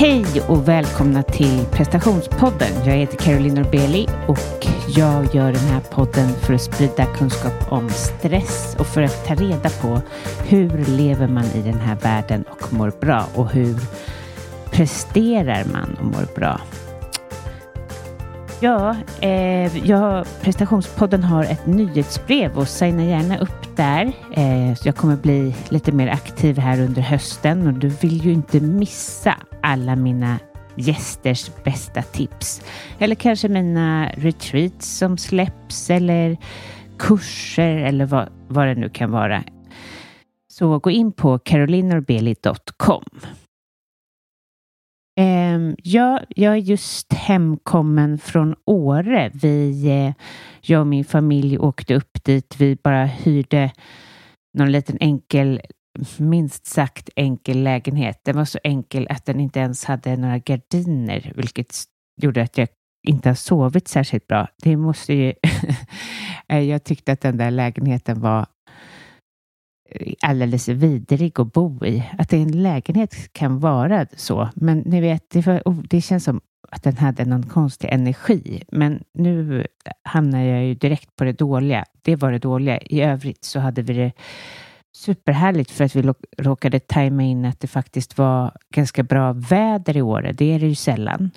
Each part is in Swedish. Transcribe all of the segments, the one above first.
Hej och välkomna till prestationspodden. Jag heter Caroline Norbeli och jag gör den här podden för att sprida kunskap om stress och för att ta reda på hur lever man i den här världen och mår bra och hur presterar man och mår bra. Ja, eh, jag, prestationspodden har ett nyhetsbrev och signa gärna upp där. Eh, jag kommer bli lite mer aktiv här under hösten och du vill ju inte missa alla mina gästers bästa tips. Eller kanske mina retreats som släpps eller kurser eller vad, vad det nu kan vara. Så gå in på carolinorbeli.com. Ehm, ja, jag är just hemkommen från Åre. Vi, eh, jag och min familj åkte upp dit. Vi bara hyrde någon liten enkel, minst sagt enkel lägenhet. Den var så enkel att den inte ens hade några gardiner, vilket gjorde att jag inte har sovit särskilt bra. Det måste ju... Eh, jag tyckte att den där lägenheten var eh, alldeles vidrig att bo i. Att en lägenhet kan vara så, men ni vet, det, var, oh, det känns som att den hade någon konstig energi. Men nu hamnar jag ju direkt på det dåliga. Det var det dåliga. I övrigt så hade vi det superhärligt för att vi råkade tajma in att det faktiskt var ganska bra väder i år. Det är det ju sällan.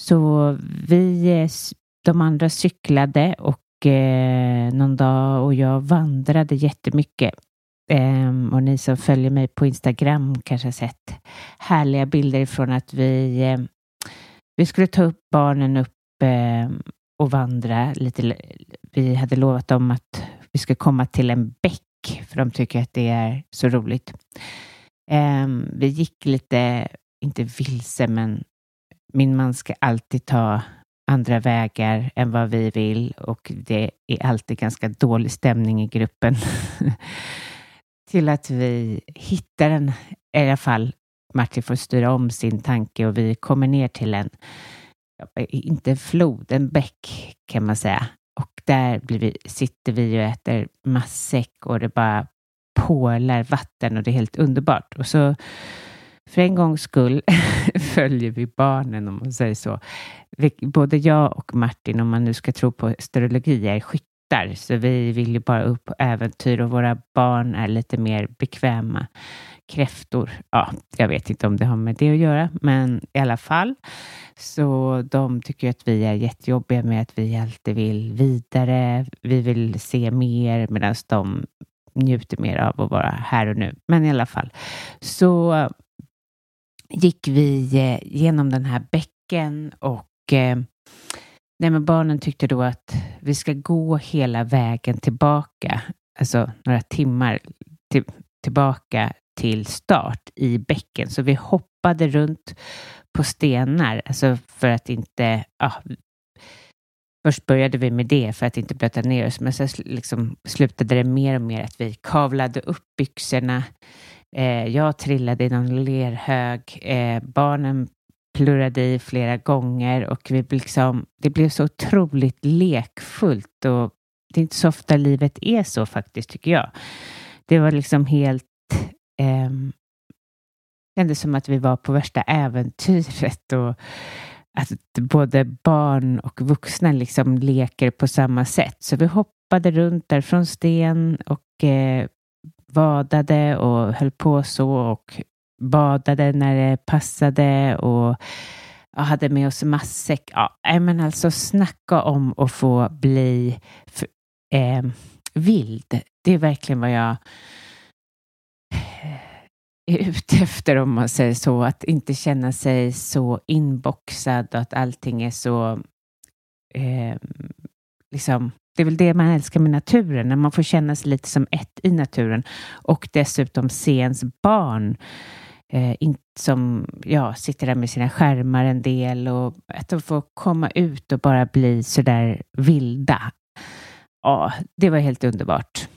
Så vi, eh, de andra cyklade och eh, någon dag och jag vandrade jättemycket. Eh, och ni som följer mig på Instagram kanske har sett härliga bilder ifrån att vi, eh, vi skulle ta upp barnen upp eh, och vandra lite. Vi hade lovat dem att vi ska komma till en bäck för de tycker att det är så roligt. Ehm, vi gick lite, inte vilse, men min man ska alltid ta andra vägar än vad vi vill och det är alltid ganska dålig stämning i gruppen. till att vi hittar en, i alla fall Martin får styra om sin tanke och vi kommer ner till en, inte en flod, en bäck kan man säga. Och där blir vi, sitter vi och äter matsäck och det bara pålar vatten och det är helt underbart. Och så för en gångs skull följer vi barnen om man säger så. Både jag och Martin, om man nu ska tro på astrologi, är skyttar. Så vi vill ju bara upp på äventyr och våra barn är lite mer bekväma kräftor. Ja, jag vet inte om det har med det att göra, men i alla fall. Så de tycker att vi är jättejobbiga med att vi alltid vill vidare. Vi vill se mer medan de njuter mer av att vara här och nu. Men i alla fall så gick vi eh, genom den här bäcken och eh, Nej, men barnen tyckte då att vi ska gå hela vägen tillbaka, alltså några timmar till, tillbaka till start i bäcken. Så vi hoppade runt på stenar, alltså för att inte, ja, Först började vi med det för att inte blöta ner oss, men sen liksom slutade det mer och mer att vi kavlade upp byxorna. Eh, jag trillade i någon lerhög. Eh, barnen plurrade i flera gånger och vi liksom, det blev så otroligt lekfullt och det är inte så ofta livet är så faktiskt tycker jag. Det var liksom helt eh, kändes som att vi var på värsta äventyret och att både barn och vuxna liksom leker på samma sätt. Så vi hoppade runt där från sten och eh, vadade och höll på så och badade när det passade och jag hade med oss matsäck. Ja, men alltså snacka om att få bli för, eh, vild. Det är verkligen vad jag är ute efter om man säger så. Att inte känna sig så inboxad och att allting är så eh, liksom det är väl det man älskar med naturen, när man får känna sig lite som ett i naturen och dessutom se ens barn eh, in, som ja, sitter där med sina skärmar en del och att de får komma ut och bara bli så där vilda. Ja, det var helt underbart.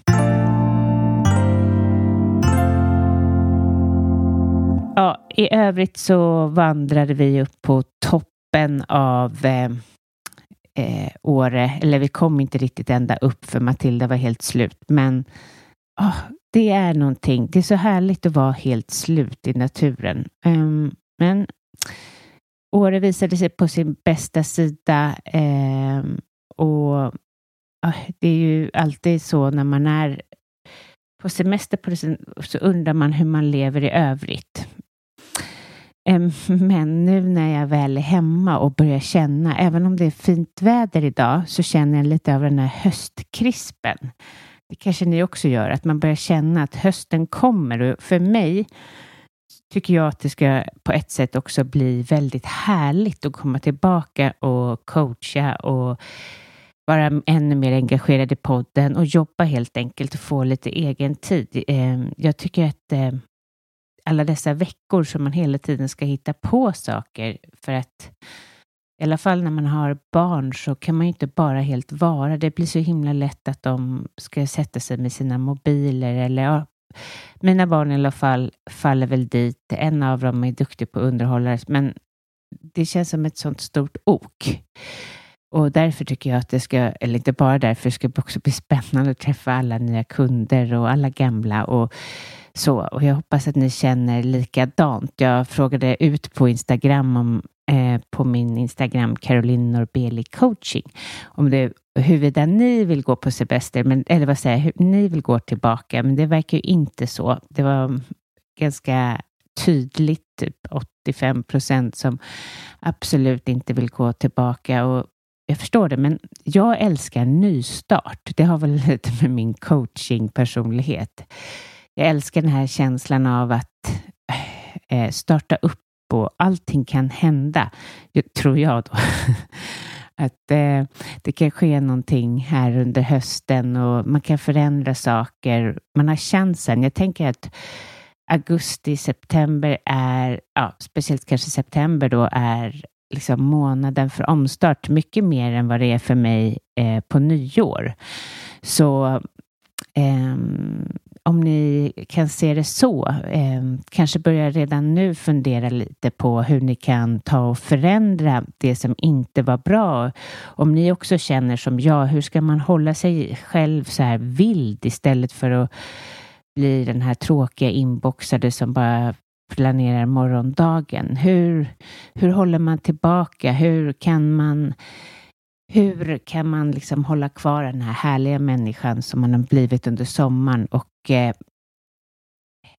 Ja, i övrigt så vandrade vi upp på toppen av eh, eh, Åre, eller vi kom inte riktigt ända upp för Matilda var helt slut, men oh, det är någonting. Det är så härligt att vara helt slut i naturen. Um, men Åre visade sig på sin bästa sida um, och ah, det är ju alltid så när man är på semester på det, så undrar man hur man lever i övrigt. Men nu när jag väl är hemma och börjar känna, även om det är fint väder idag, så känner jag lite av den här höstkrispen. Det kanske ni också gör, att man börjar känna att hösten kommer. Och för mig tycker jag att det ska på ett sätt också bli väldigt härligt att komma tillbaka och coacha och vara ännu mer engagerad i podden och jobba helt enkelt och få lite egen tid. Jag tycker att alla dessa veckor som man hela tiden ska hitta på saker för att i alla fall när man har barn så kan man ju inte bara helt vara. Det blir så himla lätt att de ska sätta sig med sina mobiler eller ja, mina barn i alla fall faller väl dit. En av dem är duktig på underhållare, men det känns som ett sånt stort ok. Och därför tycker jag att det ska, eller inte bara därför, ska det också bli spännande att träffa alla nya kunder och alla gamla och så. Och jag hoppas att ni känner likadant. Jag frågade ut på Instagram om eh, på min Instagram Caroline Norbeli coaching om det huruvida ni vill gå på semester, men, eller vad säger jag, hur ni vill gå tillbaka, men det verkar ju inte så. Det var ganska tydligt, typ 85 procent som absolut inte vill gå tillbaka och jag förstår det, men jag älskar nystart. Det har väl lite med min coaching personlighet. Jag älskar den här känslan av att eh, starta upp och allting kan hända, tror jag då. att eh, det kan ske någonting här under hösten och man kan förändra saker. Man har chansen. Jag tänker att augusti, september är, ja, speciellt kanske september då, är liksom månaden för omstart mycket mer än vad det är för mig eh, på nyår. Så eh, om ni kan se det så, eh, kanske börja redan nu fundera lite på hur ni kan ta och förändra det som inte var bra. Om ni också känner som jag, hur ska man hålla sig själv så här vild istället för att bli den här tråkiga inboxade som bara planerar morgondagen? Hur, hur håller man tillbaka? Hur kan man hur kan man liksom hålla kvar den här härliga människan som man har blivit under sommaren och eh,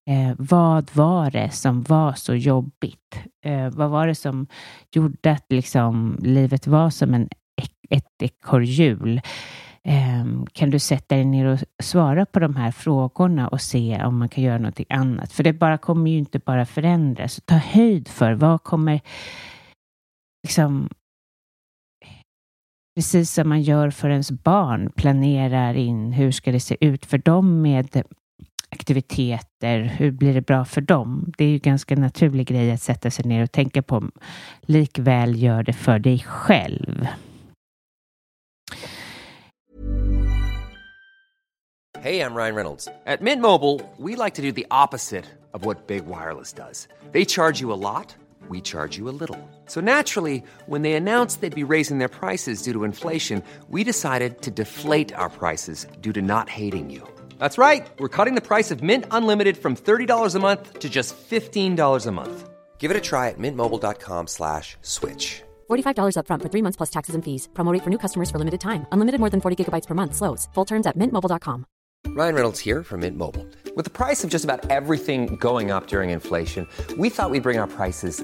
eh, vad var det som var så jobbigt? Eh, vad var det som gjorde att liksom livet var som en, ett ekorrhjul? Ehm, kan du sätta dig ner och svara på de här frågorna och se om man kan göra någonting annat? För det bara kommer ju inte bara förändras. Ta höjd för vad kommer liksom precis som man gör för ens barn, planerar in hur ska det se ut för dem med aktiviteter, hur blir det bra för dem? Det är ju ganska naturlig grej att sätta sig ner och tänka på. Likväl gör det för dig själv. Hej, jag Ryan Reynolds. På Midmobile vill vi like to do opposite of vad Big Wireless gör. De laddar you mycket. We charge you a little. So naturally, when they announced they'd be raising their prices due to inflation, we decided to deflate our prices due to not hating you. That's right. We're cutting the price of Mint Unlimited from $30 a month to just $15 a month. Give it a try at mintmobile.com slash switch. $45 upfront for three months plus taxes and fees. Promo for new customers for limited time. Unlimited more than 40 gigabytes per month. Slows. Full terms at mintmobile.com. Ryan Reynolds here from Mint Mobile. With the price of just about everything going up during inflation, we thought we'd bring our prices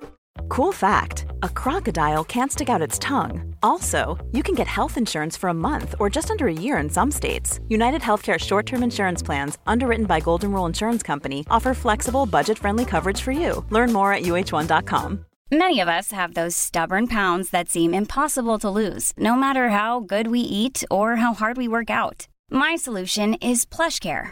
Cool fact a crocodile can't stick out its tongue. Also, you can get health insurance for a month or just under a year in some states. United Healthcare short term insurance plans, underwritten by Golden Rule Insurance Company, offer flexible, budget friendly coverage for you. Learn more at uh1.com. Many of us have those stubborn pounds that seem impossible to lose, no matter how good we eat or how hard we work out. My solution is PlushCare.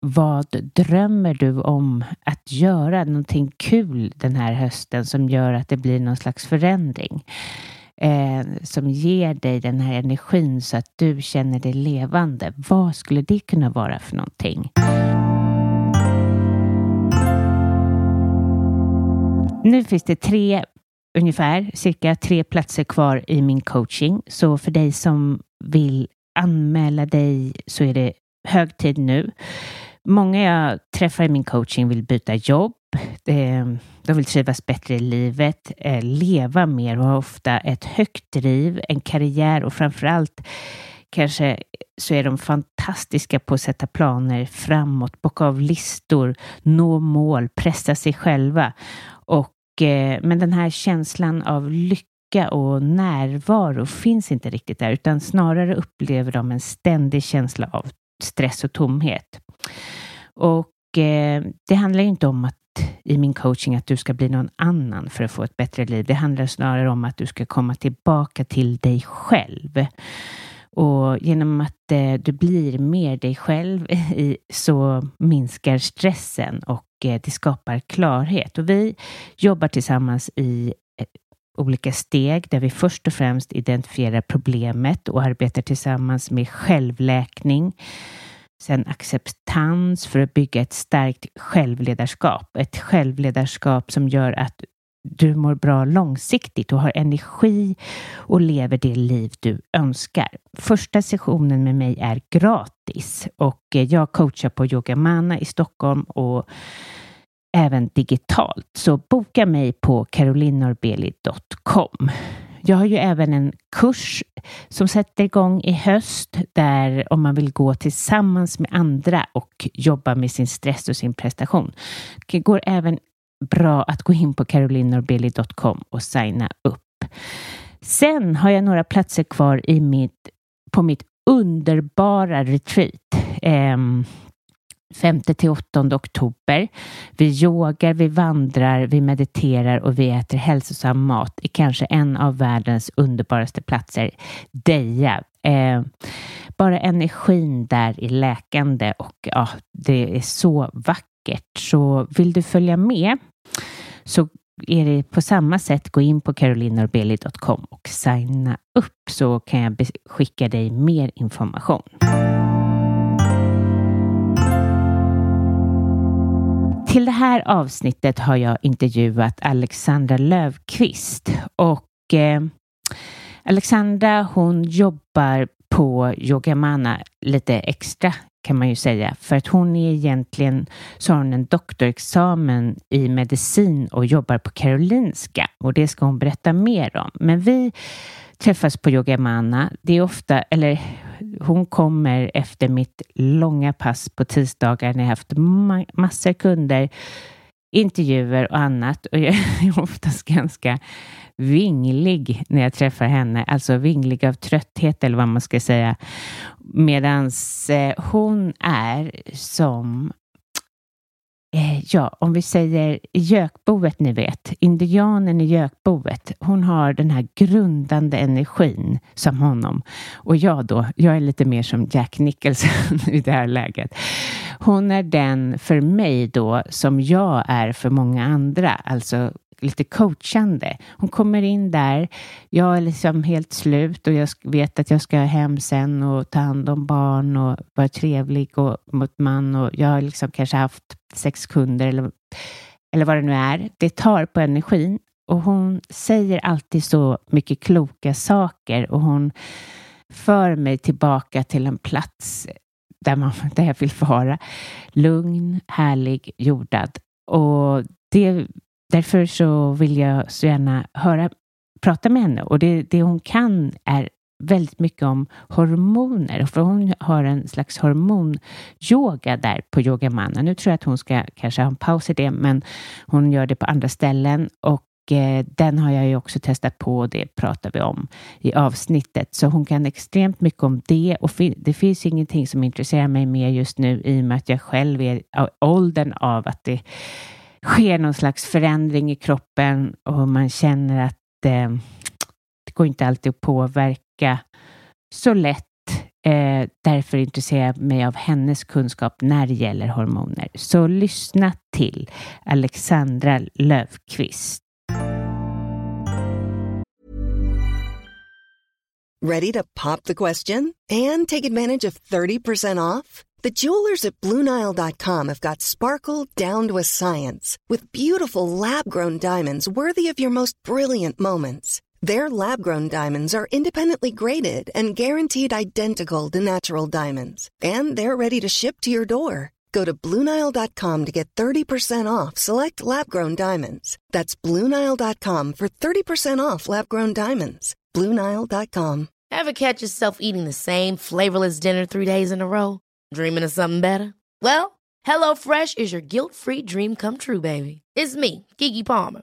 vad drömmer du om att göra någonting kul den här hösten som gör att det blir någon slags förändring? Eh, som ger dig den här energin så att du känner dig levande. Vad skulle det kunna vara för någonting? Nu finns det tre, ungefär cirka tre platser kvar i min coaching. Så för dig som vill anmäla dig så är det hög tid nu. Många jag träffar i min coaching vill byta jobb. Eh, de vill trivas bättre i livet, eh, leva mer och har ofta ett högt driv, en karriär och framförallt kanske så är de fantastiska på att sätta planer framåt, bocka av listor, nå mål, pressa sig själva. Och, eh, men den här känslan av lycka och närvaro finns inte riktigt där, utan snarare upplever de en ständig känsla av stress och tomhet. Och eh, det handlar inte om att i min coaching att du ska bli någon annan för att få ett bättre liv. Det handlar snarare om att du ska komma tillbaka till dig själv. Och genom att eh, du blir mer dig själv i, så minskar stressen och eh, det skapar klarhet. Och vi jobbar tillsammans i eh, olika steg där vi först och främst identifierar problemet och arbetar tillsammans med självläkning Sen acceptans för att bygga ett starkt självledarskap. Ett självledarskap som gör att du mår bra långsiktigt och har energi och lever det liv du önskar. Första sessionen med mig är gratis och jag coachar på Yogamana i Stockholm och även digitalt. Så boka mig på carolinorbeli.com. Jag har ju även en kurs som sätter igång i höst där om man vill gå tillsammans med andra och jobba med sin stress och sin prestation. Det går även bra att gå in på carolinorbilly.com och signa upp. Sen har jag några platser kvar i mitt, på mitt underbara retreat. Um, 5 till 8 oktober. Vi yogar, vi vandrar, vi mediterar och vi äter hälsosam mat i kanske en av världens underbaraste platser, Deja. Eh, bara energin där är läkande och ja, det är så vackert. Så vill du följa med så är det på samma sätt gå in på carolinorbeli.com och signa upp så kan jag skicka dig mer information. Till det här avsnittet har jag intervjuat Alexandra Lövqvist och eh, Alexandra hon jobbar på Yogamana lite extra kan man ju säga för att hon är egentligen så har hon en doktorexamen i medicin och jobbar på Karolinska och det ska hon berätta mer om. Men vi träffas på Yogamana. Det är ofta, eller hon kommer efter mitt långa pass på tisdagar när jag haft ma massor kunder, intervjuer och annat och jag är oftast ganska vinglig när jag träffar henne, alltså vinglig av trötthet eller vad man ska säga. Medan eh, hon är som Eh, ja, om vi säger gökboet, ni vet, indianen i gökboet, hon har den här grundande energin som honom. Och jag då, jag är lite mer som Jack Nicholson i det här läget. Hon är den för mig då som jag är för många andra, alltså lite coachande. Hon kommer in där, jag är liksom helt slut och jag vet att jag ska hem sen och ta hand om barn och vara trevlig och, mot man och jag har liksom kanske haft sex kunder eller, eller vad det nu är. Det tar på energin och hon säger alltid så mycket kloka saker och hon för mig tillbaka till en plats där, man, där jag vill vara. Lugn, härlig, jordad. Och det Därför så vill jag så gärna höra, prata med henne och det, det hon kan är väldigt mycket om hormoner, för hon har en slags hormonyoga där på Yogamana. Nu tror jag att hon ska kanske ha en paus i det, men hon gör det på andra ställen och eh, den har jag ju också testat på och det pratar vi om i avsnittet. Så hon kan extremt mycket om det och det finns ingenting som intresserar mig mer just nu i och med att jag själv är av åldern av att det sker någon slags förändring i kroppen och man känner att eh, det går inte alltid att påverka så lätt. Eh, därför intresserar jag mig av hennes kunskap när det gäller hormoner. Så lyssna till Alexandra Löfqvist. Ready to pop the question and take advantage of 30% off? The jewelers at BlueNile.com have got sparkle down to a science with beautiful lab-grown diamonds worthy of your most brilliant moments. Their lab grown diamonds are independently graded and guaranteed identical to natural diamonds, and they're ready to ship to your door. Go to Bluenile.com to get 30% off select lab grown diamonds. That's Bluenile.com for 30% off lab grown diamonds. Bluenile.com. Ever catch yourself eating the same flavorless dinner three days in a row? Dreaming of something better? Well, HelloFresh is your guilt free dream come true, baby. It's me, Gigi Palmer.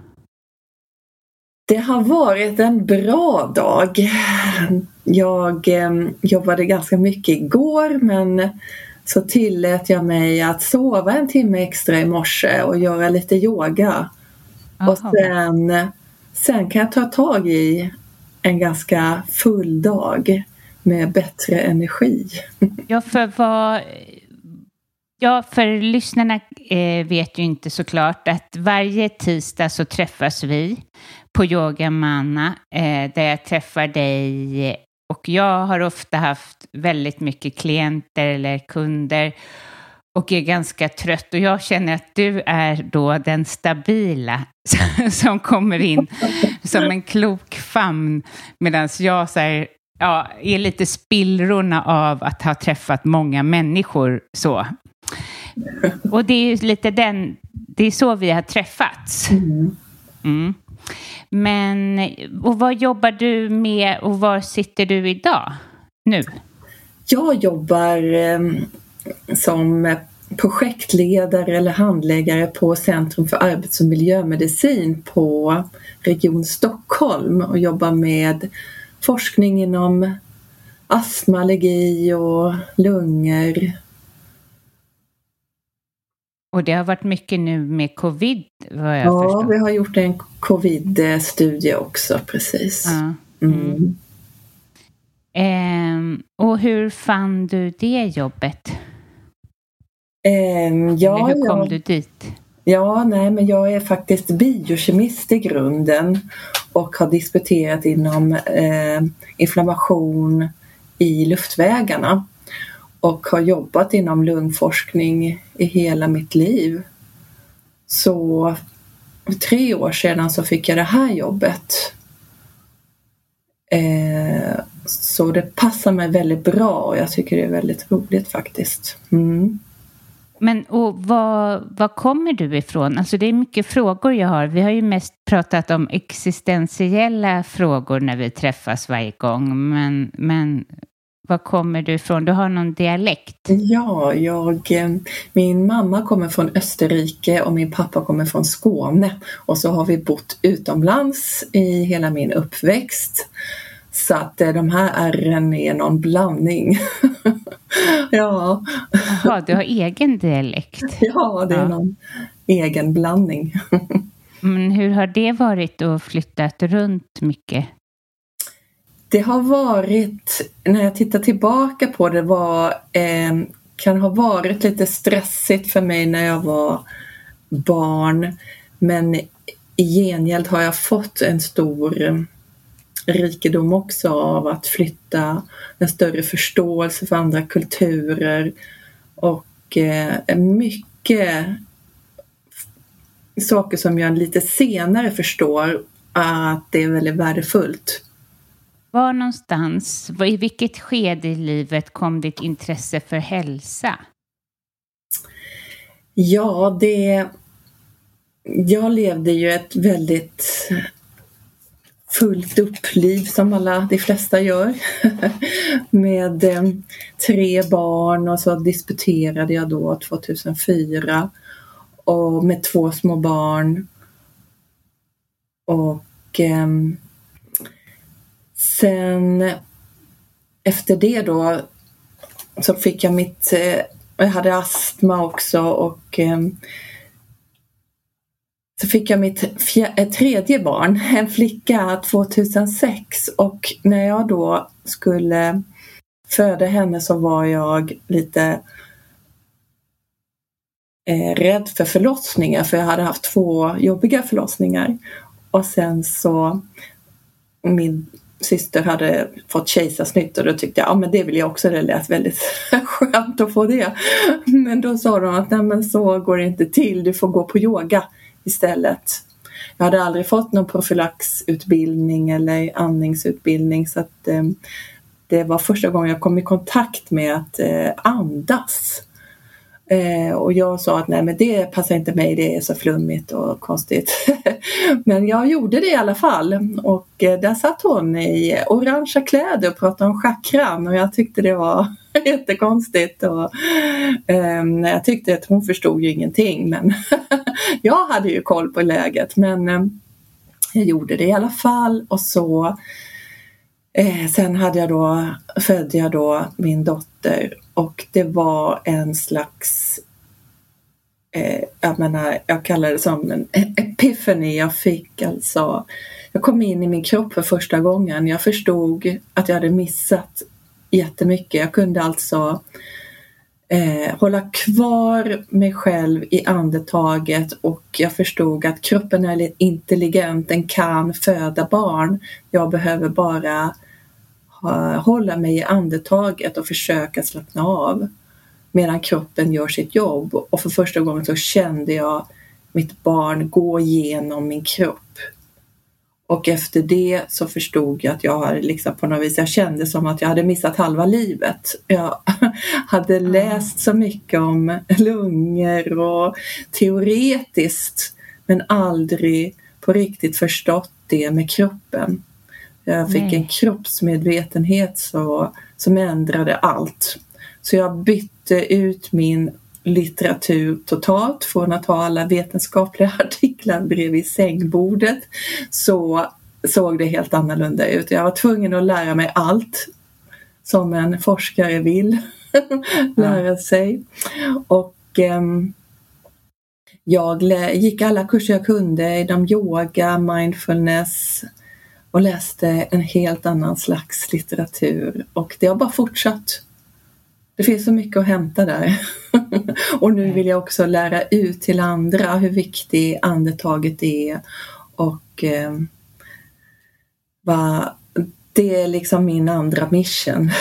Det har varit en bra dag. Jag eh, jobbade ganska mycket igår men så tillät jag mig att sova en timme extra i morse och göra lite yoga. Aha. Och sen, sen kan jag ta tag i en ganska full dag med bättre energi. Ja, för vad... Ja, för lyssnarna eh, vet ju inte såklart att varje tisdag så träffas vi på Yoga Manna eh, där jag träffar dig och jag har ofta haft väldigt mycket klienter eller kunder och är ganska trött och jag känner att du är då den stabila som kommer in som en klok famn medan jag så här, ja, är lite spillrorna av att ha träffat många människor så. Och det är lite den, det är så vi har träffats. Mm. Men, och vad jobbar du med och var sitter du idag? Nu? Jag jobbar eh, som projektledare eller handläggare på Centrum för arbets och miljömedicin på Region Stockholm och jobbar med forskning inom astma, allergi och lungor och det har varit mycket nu med covid vad jag Ja, förstår. vi har gjort en covid-studie också precis. Ja. Mm. Mm. och hur fann du det jobbet? Um, ja, Eller hur kom ja. du dit? Ja, nej, men jag är faktiskt biokemist i grunden och har disputerat inom eh, inflammation i luftvägarna och har jobbat inom lungforskning i hela mitt liv. Så för tre år sedan så fick jag det här jobbet. Eh, så det passar mig väldigt bra och jag tycker det är väldigt roligt faktiskt. Mm. Men och var, var kommer du ifrån? Alltså det är mycket frågor jag har. Vi har ju mest pratat om existentiella frågor när vi träffas varje gång. Men, men var kommer du ifrån? Du har någon dialekt? Ja, jag, eh, min mamma kommer från Österrike och min pappa kommer från Skåne. Och så har vi bott utomlands i hela min uppväxt. Så att eh, de här ärren är någon blandning. ja. Jaha, du har egen dialekt? Ja, det är ja. någon egen blandning. Men hur har det varit att flyttat runt mycket? Det har varit, när jag tittar tillbaka på det, var, eh, kan ha varit lite stressigt för mig när jag var barn. Men i gengäld har jag fått en stor rikedom också av att flytta, en större förståelse för andra kulturer och eh, mycket saker som jag lite senare förstår att det är väldigt värdefullt. Var någonstans, i vilket skede i livet kom ditt intresse för hälsa? Ja, det... Jag levde ju ett väldigt fullt upp liv som alla de flesta gör. Med eh, tre barn och så disputerade jag då 2004 och med två små barn. Och eh, sen efter det då så fick jag mitt, eh, jag hade astma också och ehm, så fick jag mitt eh, tredje barn, en flicka 2006 och när jag då skulle föda henne så var jag lite eh, rädd för förlossningar för jag hade haft två jobbiga förlossningar. Och sen så min syster hade fått kejsarsnitt och då tyckte jag, ja men det vill jag också, det lät väldigt skönt att få det. Men då sa de att nej men så går det inte till, du får gå på yoga istället. Jag hade aldrig fått någon profylaxutbildning eller andningsutbildning så att eh, det var första gången jag kom i kontakt med att eh, andas. Eh, och jag sa att nej men det passar inte mig, det är så flummigt och konstigt. men jag gjorde det i alla fall. Och eh, där satt hon i orangea kläder och pratade om chakran. Och jag tyckte det var jättekonstigt. Och, eh, jag tyckte att hon förstod ju ingenting. Men jag hade ju koll på läget. Men eh, jag gjorde det i alla fall. Och så Eh, sen hade jag då, födde jag då min dotter och det var en slags eh, jag menar, jag kallar det som en e-, epiphany jag fick alltså. Jag kom in i min kropp för första gången. Jag förstod att jag hade missat jättemycket. Jag kunde alltså eh, hålla kvar mig själv i andetaget och jag förstod att kroppen är intelligent, den kan föda barn. Jag behöver bara hålla mig i andetaget och försöka slappna av medan kroppen gör sitt jobb. Och för första gången så kände jag mitt barn gå igenom min kropp. Och efter det så förstod jag att jag har liksom på något vis, jag kände som att jag hade missat halva livet. Jag hade läst så mycket om lungor och teoretiskt men aldrig på riktigt förstått det med kroppen. Jag fick Nej. en kroppsmedvetenhet så, som ändrade allt. Så jag bytte ut min litteratur totalt från att ha alla vetenskapliga artiklar bredvid sängbordet så såg det helt annorlunda ut. Jag var tvungen att lära mig allt som en forskare vill lära sig. Och um, jag gick alla kurser jag kunde inom yoga, mindfulness och läste en helt annan slags litteratur och det har bara fortsatt. Det finns så mycket att hämta där. och nu vill jag också lära ut till andra hur viktigt andetaget är och eh, vad det är liksom min andra mission.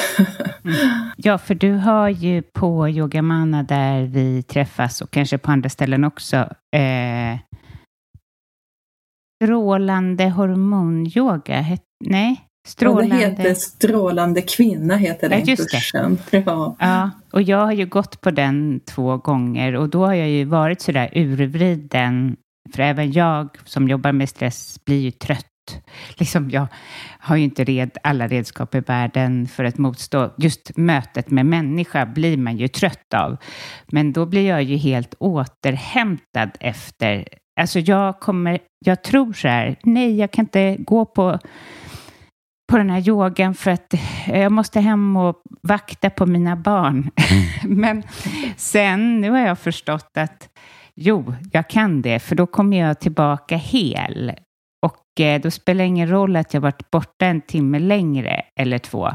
mm. Ja, för du har ju på Yogamana där vi träffas och kanske på andra ställen också eh, strålande hormonyoga. Nej, Strålande... Ja, det heter Strålande kvinna, heter den ja, kursen. Ja. ja, och jag har ju gått på den två gånger och då har jag ju varit sådär urvriden. För även jag som jobbar med stress blir ju trött. Liksom jag har ju inte red, alla redskap i världen för att motstå. Just mötet med människa blir man ju trött av. Men då blir jag ju helt återhämtad efter. Alltså jag kommer, jag tror så här, nej jag kan inte gå på på den här yogan för att jag måste hem och vakta på mina barn. Men sen, nu har jag förstått att jo, jag kan det, för då kommer jag tillbaka hel. Och eh, då spelar det ingen roll att jag varit borta en timme längre eller två.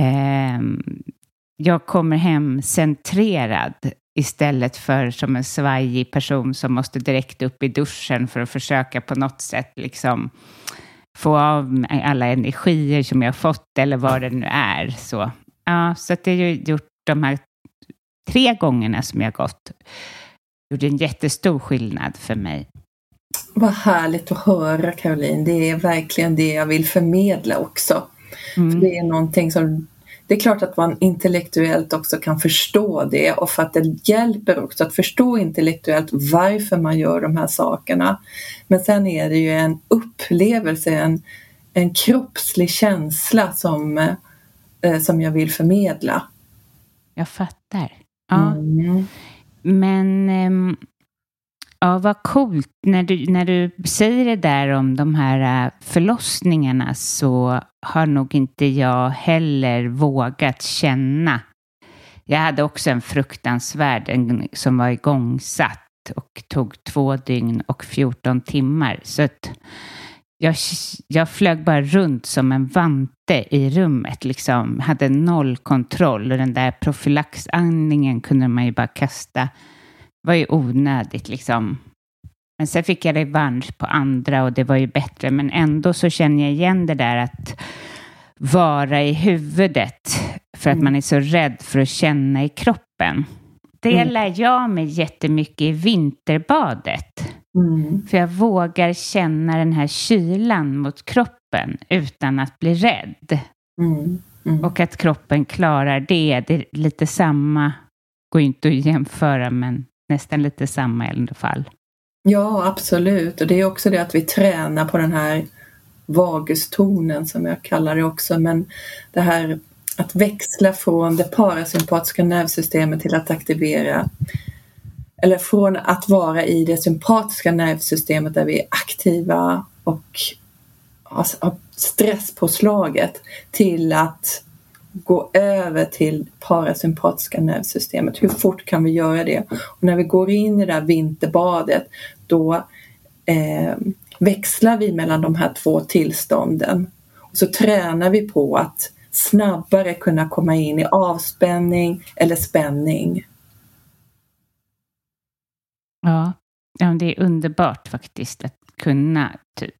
Eh, jag kommer hem centrerad istället för som en svajig person som måste direkt upp i duschen för att försöka på något sätt liksom få av alla energier som jag fått eller vad det nu är. Så, ja, så att det har gjort de här tre gångerna som jag gått gjorde en jättestor skillnad för mig. Vad härligt att höra Caroline. Det är verkligen det jag vill förmedla också. Mm. För det är någonting som det är klart att man intellektuellt också kan förstå det och för att det hjälper också att förstå intellektuellt varför man gör de här sakerna. Men sen är det ju en upplevelse, en, en kroppslig känsla som, eh, som jag vill förmedla. Jag fattar. Ja. Mm. Men eh, ja, vad coolt. När du, när du säger det där om de här äh, förlossningarna så har nog inte jag heller vågat känna. Jag hade också en fruktansvärd en, som var igångsatt och tog två dygn och 14 timmar. Så att jag, jag flög bara runt som en vante i rummet, liksom. hade noll kontroll och den där profylaxandningen kunde man ju bara kasta. Var ju onödigt liksom. Men sen fick jag revansch på andra och det var ju bättre. Men ändå så känner jag igen det där att vara i huvudet för att mm. man är så rädd för att känna i kroppen. Det mm. lär jag mig jättemycket i vinterbadet. Mm. För jag vågar känna den här kylan mot kroppen utan att bli rädd. Mm. Mm. Och att kroppen klarar det. Det är lite samma, går inte att jämföra, men nästan lite samma i alla fall. Ja, absolut. Och det är också det att vi tränar på den här vagustonen som jag kallar det också. Men det här att växla från det parasympatiska nervsystemet till att aktivera eller från att vara i det sympatiska nervsystemet där vi är aktiva och har stresspåslaget till att gå över till parasympatiska nervsystemet. Hur fort kan vi göra det? Och när vi går in i det här vinterbadet då eh, växlar vi mellan de här två tillstånden. Och så tränar vi på att snabbare kunna komma in i avspänning eller spänning. Ja, ja det är underbart faktiskt att kunna typ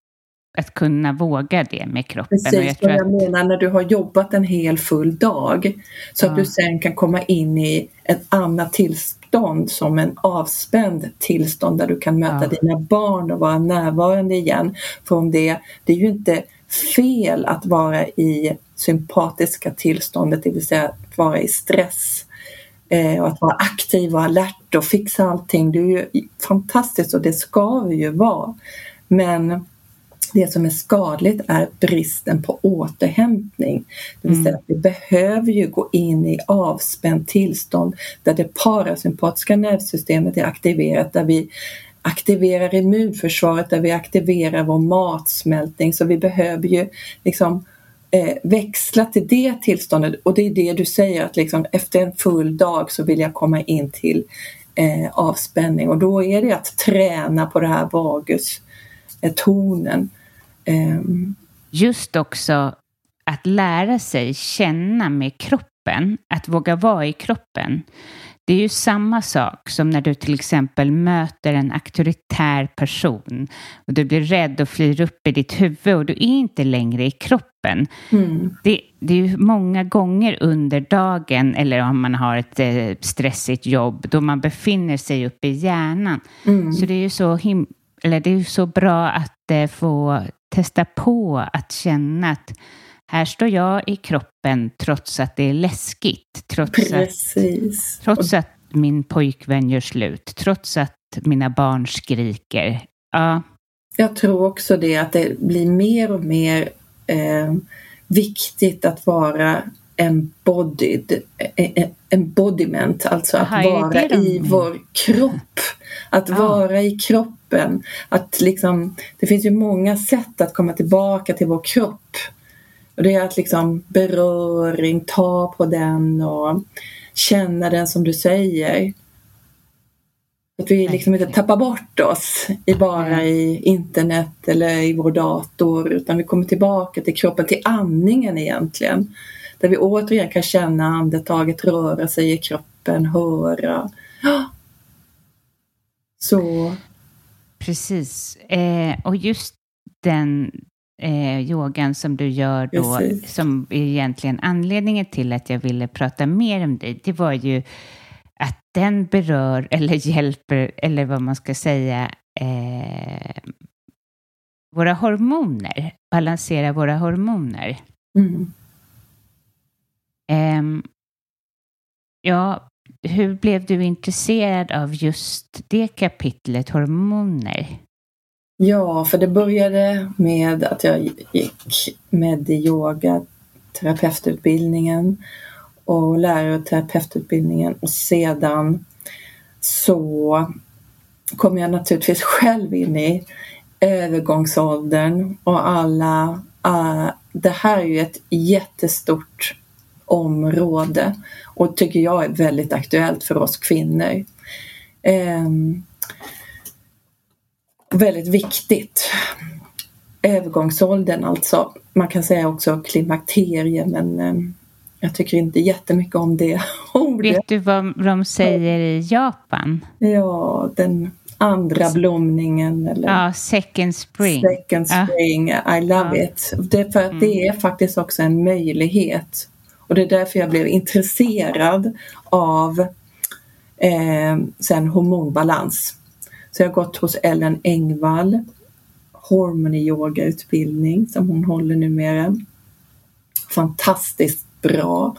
att kunna våga det med kroppen. Precis och jag vad jag att... menar när du har jobbat en hel full dag. Så ja. att du sen kan komma in i ett annat tillstånd som en avspänd tillstånd där du kan möta ja. dina barn och vara närvarande igen. Från det, det är ju inte fel att vara i sympatiska tillståndet, det vill säga att vara i stress eh, och att vara aktiv och alert och fixa allting. Det är ju fantastiskt och det ska vi ju vara. Men det som är skadligt är bristen på återhämtning. Det vill säga mm. att vi behöver ju gå in i avspänt tillstånd där det parasympatiska nervsystemet är aktiverat, där vi aktiverar immunförsvaret, där vi aktiverar vår matsmältning. Så vi behöver ju liksom eh, växla till det tillståndet och det är det du säger att liksom efter en full dag så vill jag komma in till eh, avspänning och då är det att träna på det här vagus eh, tonen Um. Just också att lära sig känna med kroppen, att våga vara i kroppen. Det är ju samma sak som när du till exempel möter en auktoritär person och du blir rädd och flyr upp i ditt huvud och du är inte längre i kroppen. Mm. Det, det, är ju många gånger under dagen eller om man har ett eh, stressigt jobb då man befinner sig uppe i hjärnan. Mm. Så det är ju så him eller det är så bra att eh, få testa på att känna att här står jag i kroppen trots att det är läskigt. Trots, Precis. att, trots att min pojkvän gör slut. Trots att mina barn skriker. Ja. Jag tror också det att det blir mer och mer eh, viktigt att vara embodied, eh, eh, embodiment, alltså att Aha, vara i vår kropp. Att ja. vara i kroppen. Att liksom, det finns ju många sätt att komma tillbaka till vår kropp. Och det är att liksom beröring, ta på den och känna den som du säger. Att vi liksom inte tappar bort oss i bara i internet eller i vår dator utan vi kommer tillbaka till kroppen, till andningen egentligen. Där vi återigen kan känna andetaget röra sig i kroppen, höra. Så. Precis. Eh, och just den eh, yogan som du gör då, Precis. som är egentligen anledningen till att jag ville prata mer om dig, det var ju att den berör eller hjälper, eller vad man ska säga, eh, våra hormoner, balansera våra hormoner. Mm. Um, ja, hur blev du intresserad av just det kapitlet, hormoner? Ja, för det började med att jag gick med yoga, terapeututbildningen och lärare och terapeututbildningen och sedan så kom jag naturligtvis själv in i övergångsåldern och alla, uh, det här är ju ett jättestort område och tycker jag är väldigt aktuellt för oss kvinnor. Eh, väldigt viktigt. Övergångsåldern alltså, man kan säga också klimakterie men eh, jag tycker inte jättemycket om det ordet. Vet du vad de säger i Japan? Ja, den andra blomningen. Eller ja, second spring. Second spring, ja. I love ja. it. Det, för mm. det är faktiskt också en möjlighet och det är därför jag blev intresserad av eh, sen hormonbalans. Så jag har gått hos Ellen Engvall, hormonyogautbildning som hon håller numera. Fantastiskt bra.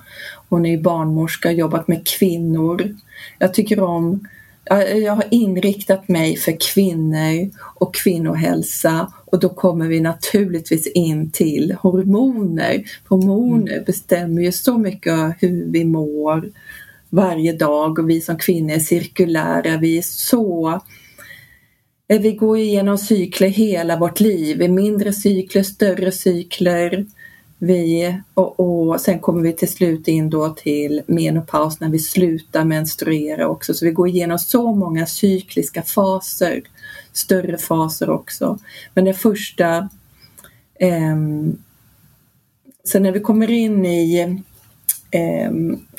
Hon är barnmorska, jobbat med kvinnor. Jag tycker om jag har inriktat mig för kvinnor och kvinnohälsa och då kommer vi naturligtvis in till hormoner. Hormoner mm. bestämmer ju så mycket hur vi mår varje dag och vi som kvinnor är cirkulära, vi är så vi går igenom cykler hela vårt liv, mindre cykler, större cykler. Vi, och, och sen kommer vi till slut in då till menopaus när vi slutar menstruera också. Så vi går igenom så många cykliska faser, större faser också. Men den första eh, Sen när vi kommer in i eh,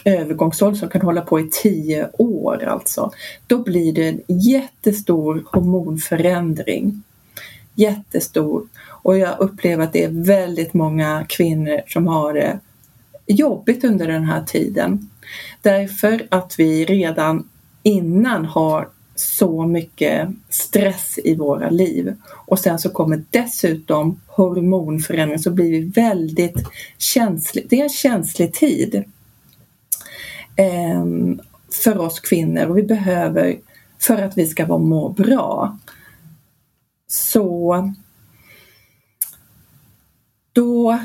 övergångsålder som kan hålla på i tio år alltså, då blir det en jättestor hormonförändring. Jättestor. Och jag upplever att det är väldigt många kvinnor som har det jobbigt under den här tiden. Därför att vi redan innan har så mycket stress i våra liv och sen så kommer dessutom hormonförändring så blir vi väldigt känsliga. Det är en känslig tid ehm, för oss kvinnor och vi behöver för att vi ska må bra. Så då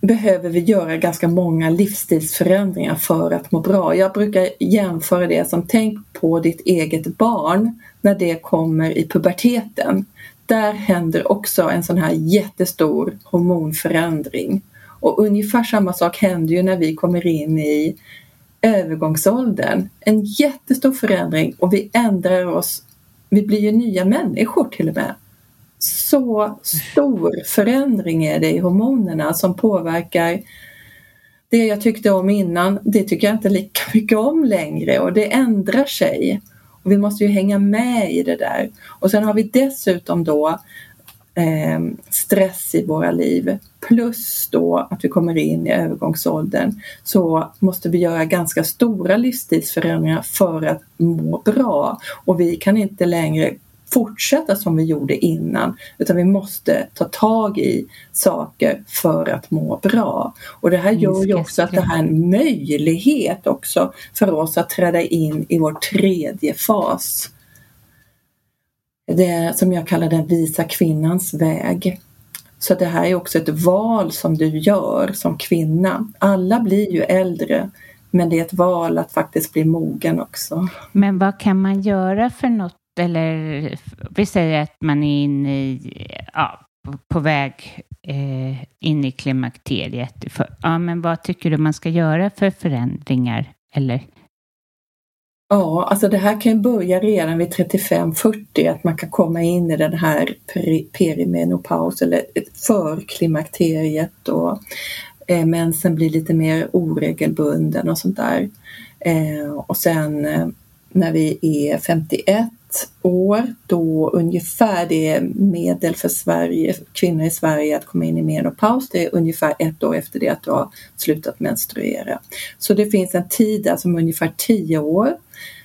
behöver vi göra ganska många livsstilsförändringar för att må bra. Jag brukar jämföra det som tänk på ditt eget barn när det kommer i puberteten. Där händer också en sån här jättestor hormonförändring. Och ungefär samma sak händer ju när vi kommer in i övergångsåldern. En jättestor förändring och vi ändrar oss. Vi blir ju nya människor till och med så stor förändring är det i hormonerna som påverkar det jag tyckte om innan, det tycker jag inte lika mycket om längre och det ändrar sig. Och vi måste ju hänga med i det där. Och sen har vi dessutom då eh, stress i våra liv plus då att vi kommer in i övergångsåldern så måste vi göra ganska stora livsstilsförändringar för att må bra och vi kan inte längre fortsätta som vi gjorde innan utan vi måste ta tag i saker för att må bra. Och det här gör ju också att det här är en möjlighet också för oss att träda in i vår tredje fas. Det som jag kallar den visa kvinnans väg. Så det här är också ett val som du gör som kvinna. Alla blir ju äldre men det är ett val att faktiskt bli mogen också. Men vad kan man göra för något eller vi säger att man är inne i, ja, på, på väg eh, in i klimakteriet. För, ja, men vad tycker du man ska göra för förändringar? Eller? Ja, alltså det här kan ju börja redan vid 35-40, att man kan komma in i den här perimenopaus eller förklimakteriet och eh, mensen blir lite mer oregelbunden och sånt där. Eh, och sen eh, när vi är 51 år då ungefär det är medel för Sverige, kvinnor i Sverige att komma in i menopaus. Det är ungefär ett år efter det att du har slutat menstruera. Så det finns en tid alltså där som ungefär 10 år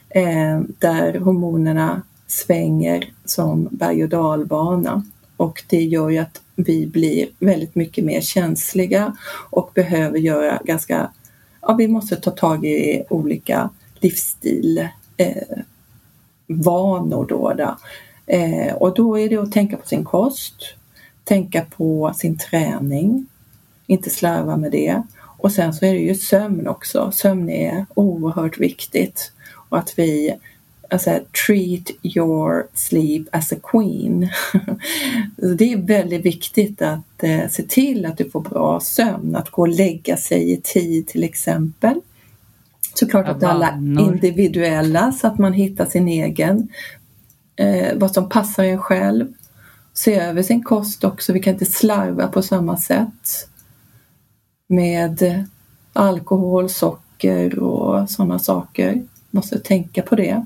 eh, där hormonerna svänger som berg och dalbana och det gör ju att vi blir väldigt mycket mer känsliga och behöver göra ganska, ja vi måste ta tag i olika livsstil eh, vanor då. då. Eh, och då är det att tänka på sin kost, tänka på sin träning, inte slarva med det. Och sen så är det ju sömn också. Sömn är oerhört viktigt och att vi alltså, treat your sleep as a queen. det är väldigt viktigt att eh, se till att du får bra sömn, att gå och lägga sig i tid till exempel. Såklart att alla är individuella så att man hittar sin egen, eh, vad som passar en själv. Se över sin kost också, vi kan inte slarva på samma sätt med alkohol, socker och sådana saker. Måste tänka på det.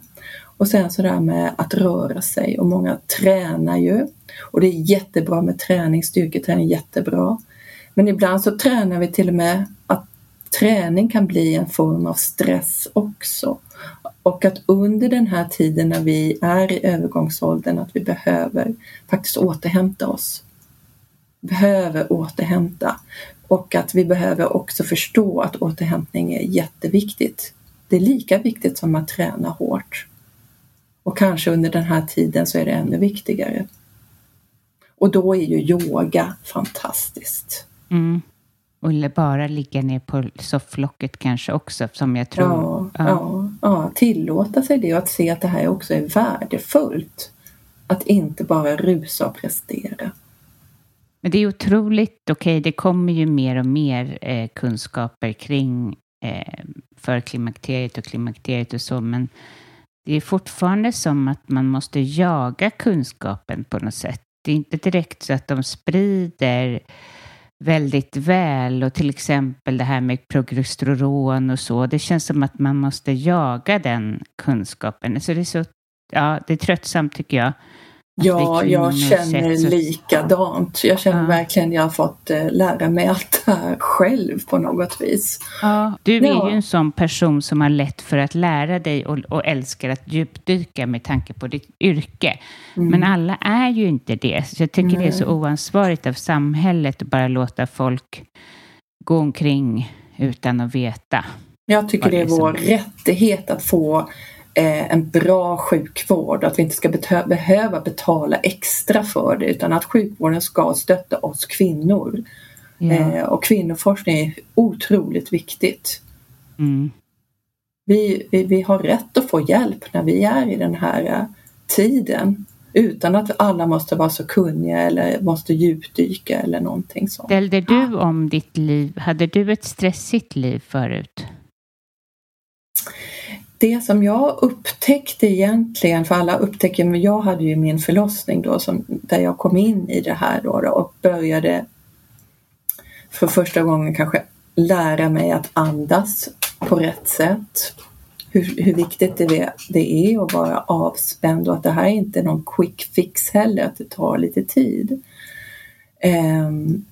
Och sen så där med att röra sig och många tränar ju och det är jättebra med träning, styrketräning jättebra. Men ibland så tränar vi till och med träning kan bli en form av stress också. Och att under den här tiden när vi är i övergångsåldern att vi behöver faktiskt återhämta oss. Behöver återhämta och att vi behöver också förstå att återhämtning är jätteviktigt. Det är lika viktigt som att träna hårt. Och kanske under den här tiden så är det ännu viktigare. Och då är ju yoga fantastiskt. Mm. Eller bara ligga ner på sofflocket kanske också som jag tror. Ja, ja. ja, ja. tillåta sig det och att se att det här också är värdefullt. Att inte bara rusa och prestera. Men det är otroligt, okej, okay, det kommer ju mer och mer eh, kunskaper kring eh, för klimakteriet och klimakteriet och så, men det är fortfarande som att man måste jaga kunskapen på något sätt. Det är inte direkt så att de sprider väldigt väl och till exempel det här med progesteron och så. Det känns som att man måste jaga den kunskapen. Så det är så, ja, det är tröttsamt tycker jag. Ja, jag känner så... likadant. Jag känner ja. verkligen att jag har fått eh, lära mig allt det här själv på något vis. Ja, du är ja. ju en sån person som har lätt för att lära dig och, och älskar att djupdyka med tanke på ditt yrke. Mm. Men alla är ju inte det. Så jag tycker Nej. det är så oansvarigt av samhället att bara låta folk gå omkring utan att veta. Jag tycker det är, det är vår rättighet att få en bra sjukvård, att vi inte ska behöva betala extra för det utan att sjukvården ska stötta oss kvinnor. Ja. Eh, och kvinnoforskning är otroligt viktigt. Mm. Vi, vi, vi, har rätt att få hjälp när vi är i den här uh, tiden utan att alla måste vara så kunniga eller måste djupdyka eller någonting sånt. Ställde du om ditt liv? Hade du ett stressigt liv förut? Det som jag upptäckte egentligen, för alla upptäcker, men jag hade ju min förlossning då som, där jag kom in i det här då, då och började för första gången kanske lära mig att andas på rätt sätt. Hur, hur viktigt det, det är att vara avspänd och att det här är inte någon quick fix heller, att det tar lite tid. Um,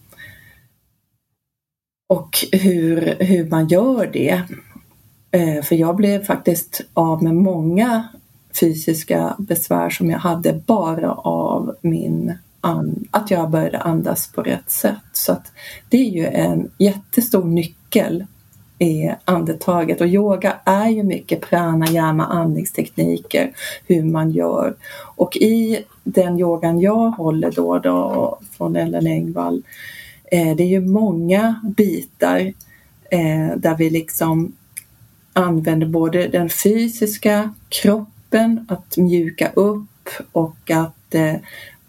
och hur, hur man gör det. Eh, för jag blev faktiskt av med många fysiska besvär som jag hade bara av min att jag började andas på rätt sätt. Så att det är ju en jättestor nyckel i andetaget och yoga är ju mycket pranayama, andningstekniker, hur man gör. Och i den yogan jag håller då, då från Ellen Engvall, eh, det är ju många bitar eh, där vi liksom använder både den fysiska kroppen, att mjuka upp och att eh,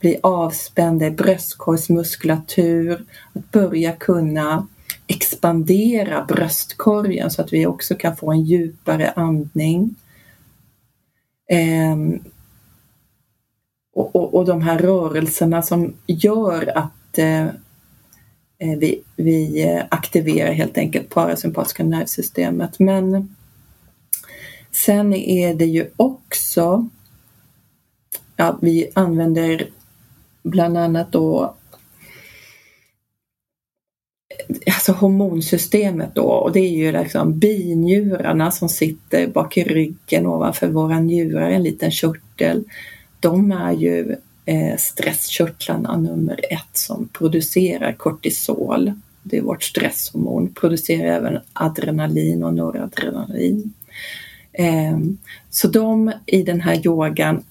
bli avspända i bröstkorgsmuskulatur, att börja kunna expandera bröstkorgen så att vi också kan få en djupare andning. Ehm, och, och, och de här rörelserna som gör att eh, eh Eh, vi, vi eh, aktiverar helt enkelt parasympatiska nervsystemet. Men sen är det ju också ja, vi använder bland annat då eh, alltså hormonsystemet då och det är ju liksom binjurarna som sitter bak i ryggen ovanför våra njurar, en liten körtel. De är ju eh, stresskörtlarna nummer ett som producerar kortisol. Det är vårt stresshormon, producerar även adrenalin och noradrenalin. Eh, så de i den här yogan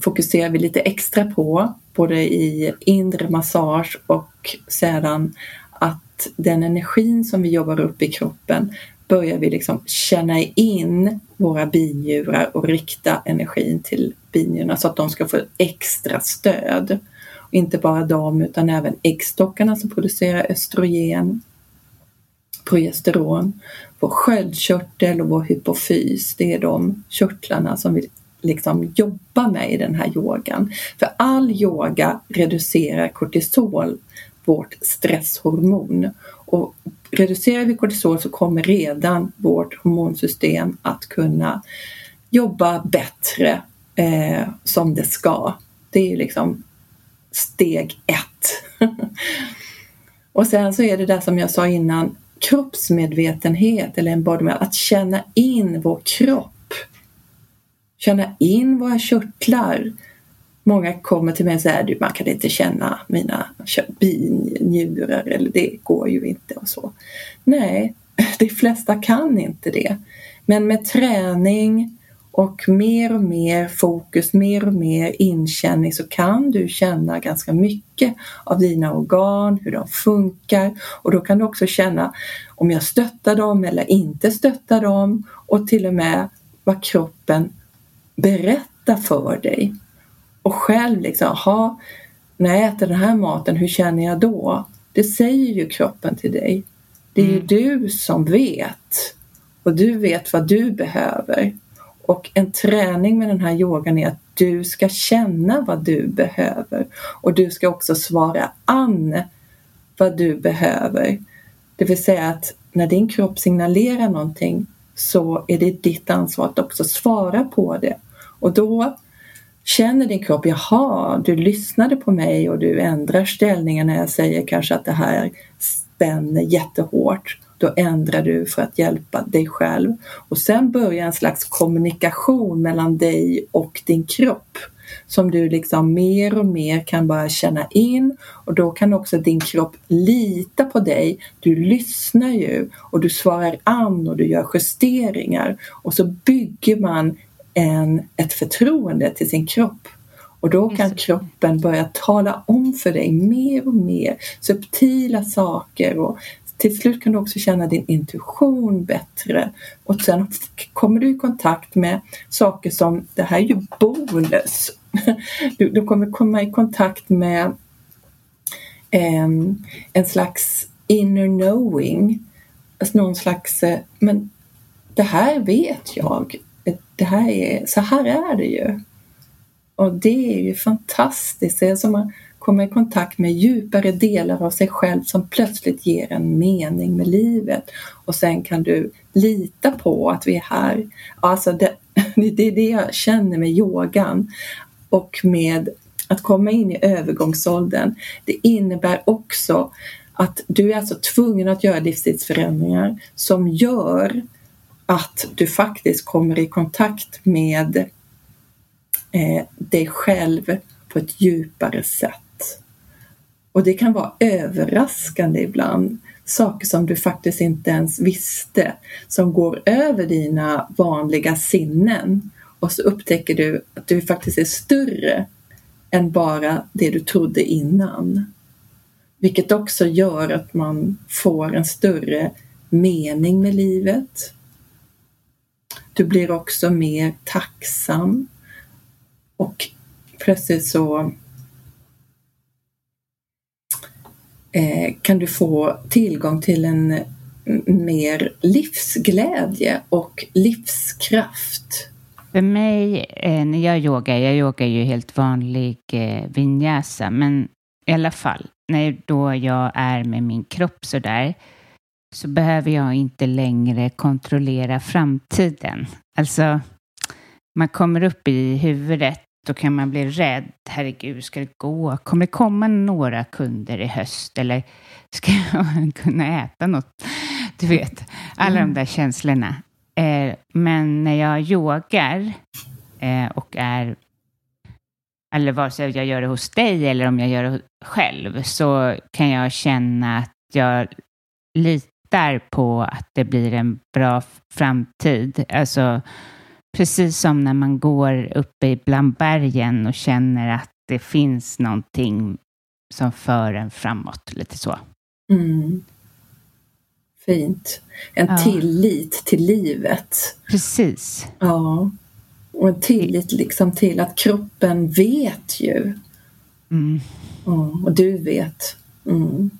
fokuserar vi lite extra på, både i inre massage och sedan att den energin som vi jobbar upp i kroppen börjar vi liksom känna in våra binjurar och rikta energin till binjurarna så att de ska få extra stöd. Och inte bara de utan även äggstockarna som producerar östrogen, progesteron, vår sköldkörtel och vår hypofys. Det är de körtlarna som vi liksom jobba med i den här yogan. För all yoga reducerar kortisol, vårt stresshormon. Och reducerar vi kortisol så kommer redan vårt hormonsystem att kunna jobba bättre eh, som det ska. Det är liksom steg ett. och sen så är det där som jag sa innan, kroppsmedvetenhet eller embodiment, att känna in vår kropp känna in våra körtlar. Många kommer till mig och säger man kan inte känna mina binjurar eller det går ju inte och så. Nej, de flesta kan inte det. Men med träning och mer och mer fokus, mer och mer inkänning så kan du känna ganska mycket av dina organ, hur de funkar och då kan du också känna om jag stöttar dem eller inte stöttar dem och till och med vad kroppen berättar för dig. Och själv liksom, ha, när jag äter den här maten, hur känner jag då? Det säger ju kroppen till dig. Det är mm. ju du som vet. Och du vet vad du behöver. Och en träning med den här yogan är att du ska känna vad du behöver. Och du ska också svara an vad du behöver. Det vill säga att när din kropp signalerar någonting så är det ditt ansvar att också svara på det och då känner din kropp, jaha, du lyssnade på mig och du ändrar ställningen när jag säger kanske att det här spänner jättehårt. Då ändrar du för att hjälpa dig själv. Och sen börjar en slags kommunikation mellan dig och din kropp som du liksom mer och mer kan börja känna in och då kan också din kropp lita på dig. Du lyssnar ju och du svarar an och du gör justeringar och så bygger man en, ett förtroende till sin kropp. Och då kan kroppen börja tala om för dig mer och mer subtila saker. Och till slut kan du också känna din intuition bättre. Och sen kommer du i kontakt med saker som, det här är ju bonus, du, du kommer komma i kontakt med eh, en slags inner knowing, alltså någon slags, eh, men det här vet jag, det här är, så här är det ju. Och det är ju fantastiskt. Det är som att komma i kontakt med djupare delar av sig själv som plötsligt ger en mening med livet. Och sen kan du lita på att vi är här. Alltså det, det är det jag känner med yogan och med att komma in i övergångsåldern. Det innebär också att du är alltså tvungen att göra livsstilsförändringar som gör att du faktiskt kommer i kontakt med eh, dig själv på ett djupare sätt. Och det kan vara överraskande ibland, saker som du faktiskt inte ens visste, som går över dina vanliga sinnen. Och så upptäcker du att du faktiskt är större än bara det du trodde innan. Vilket också gör att man får en större mening med livet. Du blir också mer tacksam och plötsligt så eh, kan du få tillgång till en mer livsglädje och livskraft. För mig, eh, när jag yogar, jag yogar ju helt vanlig eh, vinyasa, men i alla fall, när då jag är med min kropp så där, så behöver jag inte längre kontrollera framtiden. Alltså, man kommer upp i huvudet, då kan man bli rädd. Herregud, ska det gå? Kommer det komma några kunder i höst? Eller ska jag kunna äta något? Du vet, alla mm. de där känslorna. Eh, men när jag yogar eh, och är, eller vare sig jag gör det hos dig eller om jag gör det själv, så kan jag känna att jag litar på att det blir en bra framtid. Alltså, precis som när man går uppe bland bergen och känner att det finns någonting som för en framåt, lite så. Mm. Fint. En ja. tillit till livet. Precis. Ja. Och en tillit liksom till att kroppen vet ju. Mm. Ja, och du vet. Mm.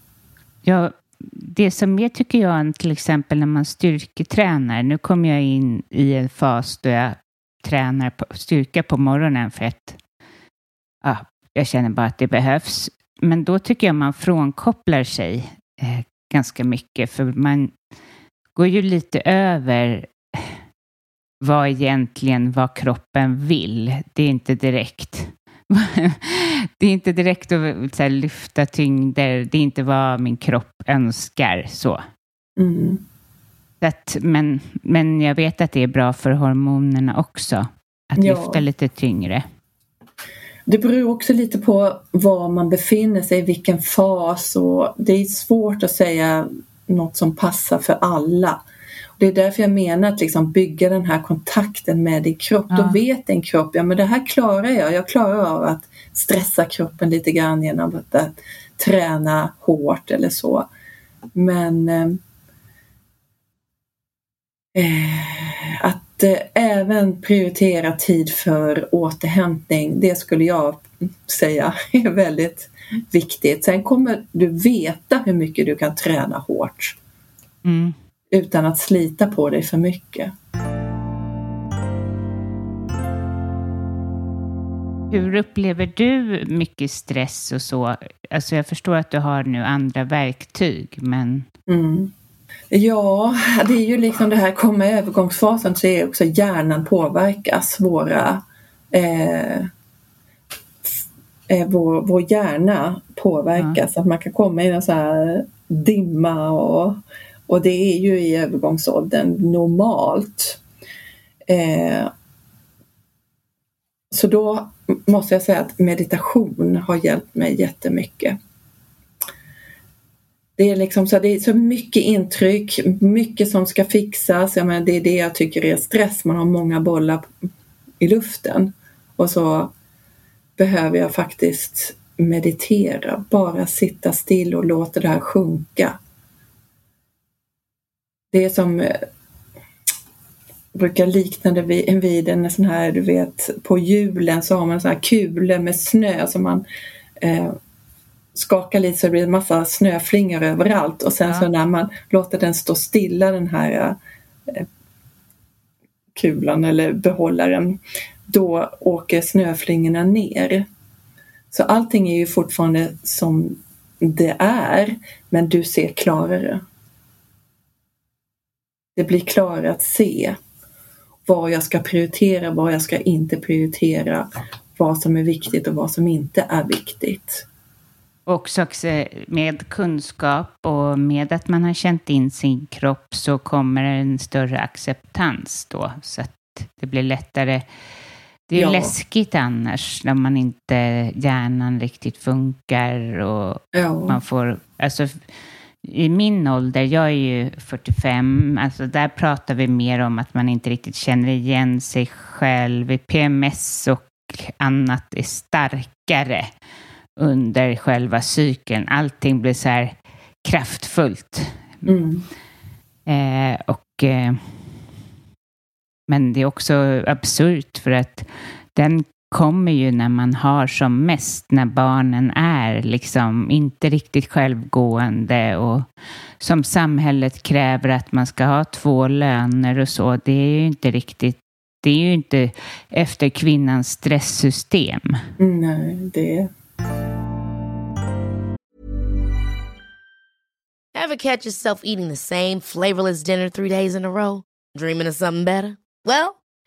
Det som jag tycker jag till exempel när man styrketränar. Nu kommer jag in i en fas då jag tränar på, styrka på morgonen för att ja, jag känner bara att det behövs. Men då tycker jag man frånkopplar sig eh, ganska mycket för man går ju lite över vad egentligen vad kroppen vill. Det är inte direkt det är inte direkt att här, lyfta tyngder. Det är inte vad min kropp önskar. så. Mm. Att, men, men jag vet att det är bra för hormonerna också. Att ja. lyfta lite tyngre. Det beror också lite på var man befinner sig, i vilken fas och det är svårt att säga något som passar för alla. Det är därför jag menar att liksom bygga den här kontakten med din kropp. Ja. Då vet din kropp, ja men det här klarar jag. Jag klarar av att stressa kroppen lite grann genom att, att träna hårt eller så. Men eh, eh att eh, även prioritera tid för återhämtning, det skulle jag säga är väldigt viktigt. Sen kommer du veta hur mycket du kan träna hårt. Mm. Utan att slita på dig för mycket. Hur upplever du mycket stress och så? Alltså jag förstår att du har nu andra verktyg, men... Mm. Ja, det är ju liksom det här, komma i övergångsfasen så är också hjärnan påverkas. Våra, eh, eh, vår, vår hjärna påverkas. Ja. Att man kan komma i en sån här dimma och, och det är ju i övergångsåldern normalt. Eh, så då måste jag säga att meditation har hjälpt mig jättemycket. Det är, liksom så, det är så mycket intryck, mycket som ska fixas. Jag menar, det är det jag tycker är stress. Man har många bollar i luften. Och så behöver jag faktiskt meditera, bara sitta still och låta det här sjunka. Det är som eh, brukar likna det vid, vid en sån här, du vet, på julen så har man sån här kulor med snö som man eh, skakar lite så det blir en massa snöflingor överallt och sen ja. så när man låter den stå stilla den här eh, kulan eller behållaren då åker snöflingorna ner. Så allting är ju fortfarande som det är men du ser klarare. Det blir klarare att se vad jag ska prioritera, vad jag ska inte prioritera, vad som är viktigt och vad som inte är viktigt. Också med kunskap och med att man har känt in sin kropp så kommer en större acceptans då. Så att det blir lättare. Det är ja. läskigt annars när man inte hjärnan riktigt funkar och ja. man får, alltså i min ålder, jag är ju 45, alltså där pratar vi mer om att man inte riktigt känner igen sig själv. PMS och annat är starkare under själva cykeln. Allting blir så här kraftfullt. Mm. Eh, och, eh, men det är också absurt för att den kommer ju när man har som mest, när barnen är liksom inte riktigt självgående och som samhället kräver att man ska ha två löner och så. Det är ju inte riktigt det är ju inte efter kvinnans stresssystem. Nej, det... Have catch yourself eating the same flavorless dinner three days in a row? Dreaming of something better? Well,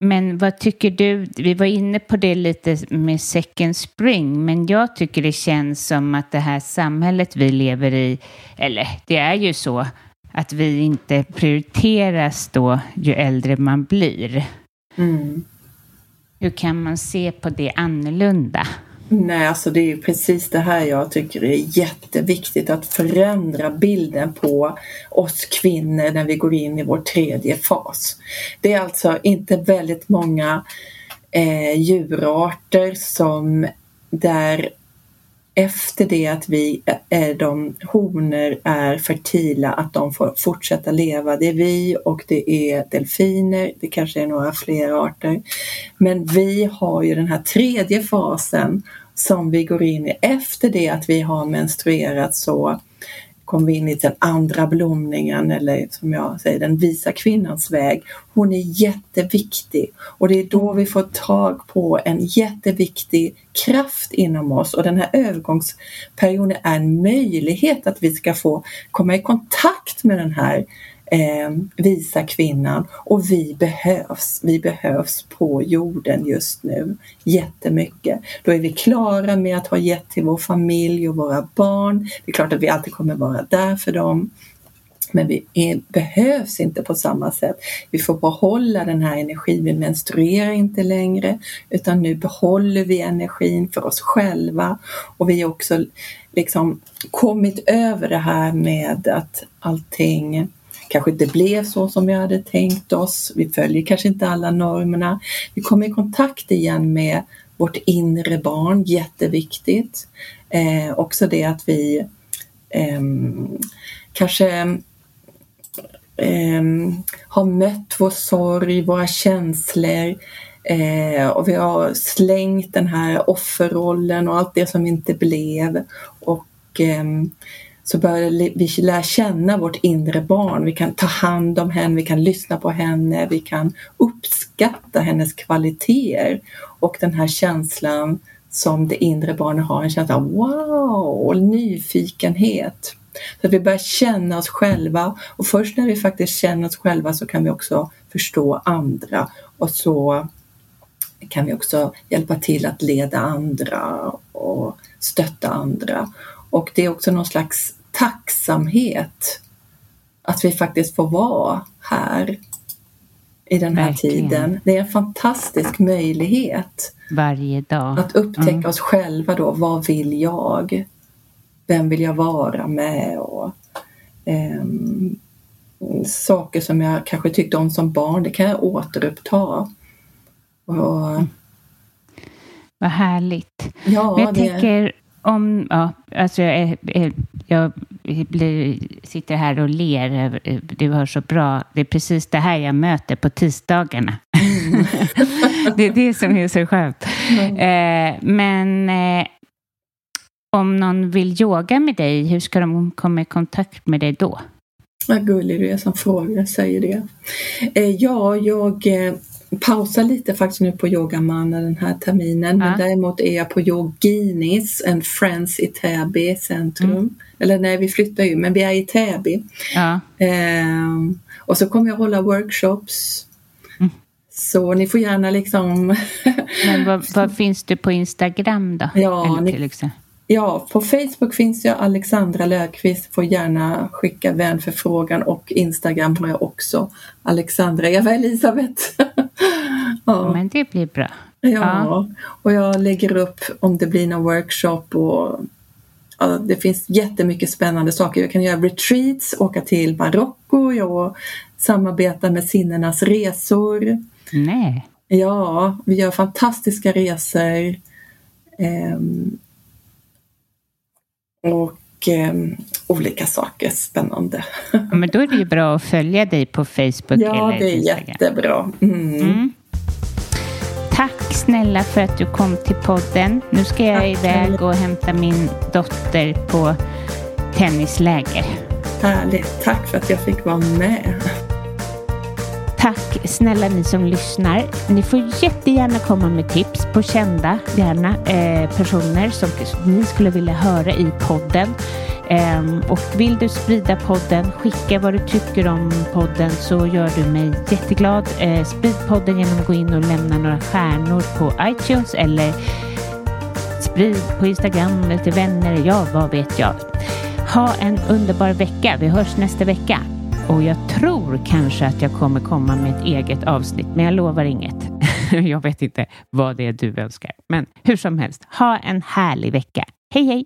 Men vad tycker du? Vi var inne på det lite med second spring, men jag tycker det känns som att det här samhället vi lever i, eller det är ju så, att vi inte prioriteras då ju äldre man blir. Mm. Hur kan man se på det annorlunda? Nej, alltså det är precis det här jag tycker är jätteviktigt att förändra bilden på oss kvinnor när vi går in i vår tredje fas. Det är alltså inte väldigt många eh, djurarter som där efter det att vi, eh, de honor är fertila, att de får fortsätta leva. Det är vi och det är delfiner, det kanske är några fler arter. Men vi har ju den här tredje fasen som vi går in i. Efter det att vi har menstruerat så kommer vi in i den andra blomningen eller som jag säger den visa kvinnans väg. Hon är jätteviktig. Och det är då vi får tag på en jätteviktig kraft inom oss. Och den här övergångsperioden är en möjlighet att vi ska få komma i kontakt med den här eh, visa kvinnan och vi behövs. Vi behövs på jorden just nu jättemycket. Då är vi klara med att ha gett till vår familj och våra barn. Det är klart att vi alltid kommer vara där för dem. Men vi är, behövs inte på samma sätt. Vi får behålla den här energin. Vi menstruerar inte längre utan nu behåller vi energin för oss själva och vi har också liksom kommit över det här med att allting kanske inte blev så som vi hade tänkt oss. Vi följer kanske inte alla normerna. Vi kommer i kontakt igen med vårt inre barn, jätteviktigt. Eh, också det att vi eh, kanske eh, har mött vår sorg, våra känslor eh, och vi har slängt den här offerrollen och allt det som inte blev. Och ehm, så börjar vi lära känna vårt inre barn. Vi kan ta hand om henne, vi kan lyssna på henne, vi kan uppskatta hennes kvaliteter och den här känslan som det inre barnet har, en känsla av wow och nyfikenhet. Så att vi börjar känna oss själva och först när vi faktiskt känner oss själva så kan vi också förstå andra och så kan vi också hjälpa till att leda andra och stötta andra. Och det är också någon slags tacksamhet att vi faktiskt får vara här i den här Verkligen. tiden. Det är en fantastisk möjlighet Varje dag. att upptäcka Mm. oss själva då. Vad vill jag? Vem vill jag vara med? Och, ehm, saker som jag kanske tyckte om som barn, det kan jag återuppta. Och, Vad härligt. ja, Men jag det, tänker om, ja, alltså jag, är, jag blir, sitter här och ler. Du har så bra, det är precis det här jag möter på tisdagarna. det är det som är så skönt. Eh, men eh, om någon vill yoga med dig, hur ska de komma i kontakt med dig då? Vad gullig du är som frågar, säger det. Eh, ja, jag eh, pausar lite faktiskt nu på Yogamannen den här terminen. Men Ja. däremot är jag på Yoginis, en Friends i Täby centrum. Mm. Eller nej, vi flyttar ju, men vi är i Täby. Ja, Ehm, och så kommer jag hålla workshops. Mm. Så ni får gärna liksom men vad, vad finns du på Instagram då? Ja, ni-? Ja, på Facebook finns jag Alexandra Löfqvist. Får gärna skicka vänförfrågan och Instagram har jag också. Alexandra Eva Elisabeth. ja, Men det blir bra. ja, och jag lägger upp om det blir någon workshop och ja, det finns jättemycket spännande saker. Jag kan göra retreats, åka till Marocko, jag samarbetar med Sinnenas resor. Nej. Ja, vi gör fantastiska resor. Ehm, och ehm, olika saker spännande. Ja, men då är det ju bra att följa dig på Facebook ja, eller det är jättebra. Mm. Mm. Tack snälla för att du kom till podden. Nu ska jag Tack, iväg och hämta min dotter på tennisläger. Härligt. Tack för att jag fick vara med. Tack snälla ni som lyssnar. Ni får jättegärna komma med tips på kända, gärna, eh, personer som ni skulle vilja höra i podden. Och vill du sprida podden, skicka vad du tycker om podden så gör du mig jätteglad. Eh, sprid podden genom att gå in och lämna några stjärnor på iTunes eller sprid på Instagram eller till vänner. Ja, vad vet jag. Ha en underbar vecka. Vi hörs nästa vecka. Och jag tror kanske att jag kommer komma med ett eget avsnitt, men jag lovar inget. jag vet inte vad det är du önskar. Men hur som helst, ha en härlig vecka. Hej hej!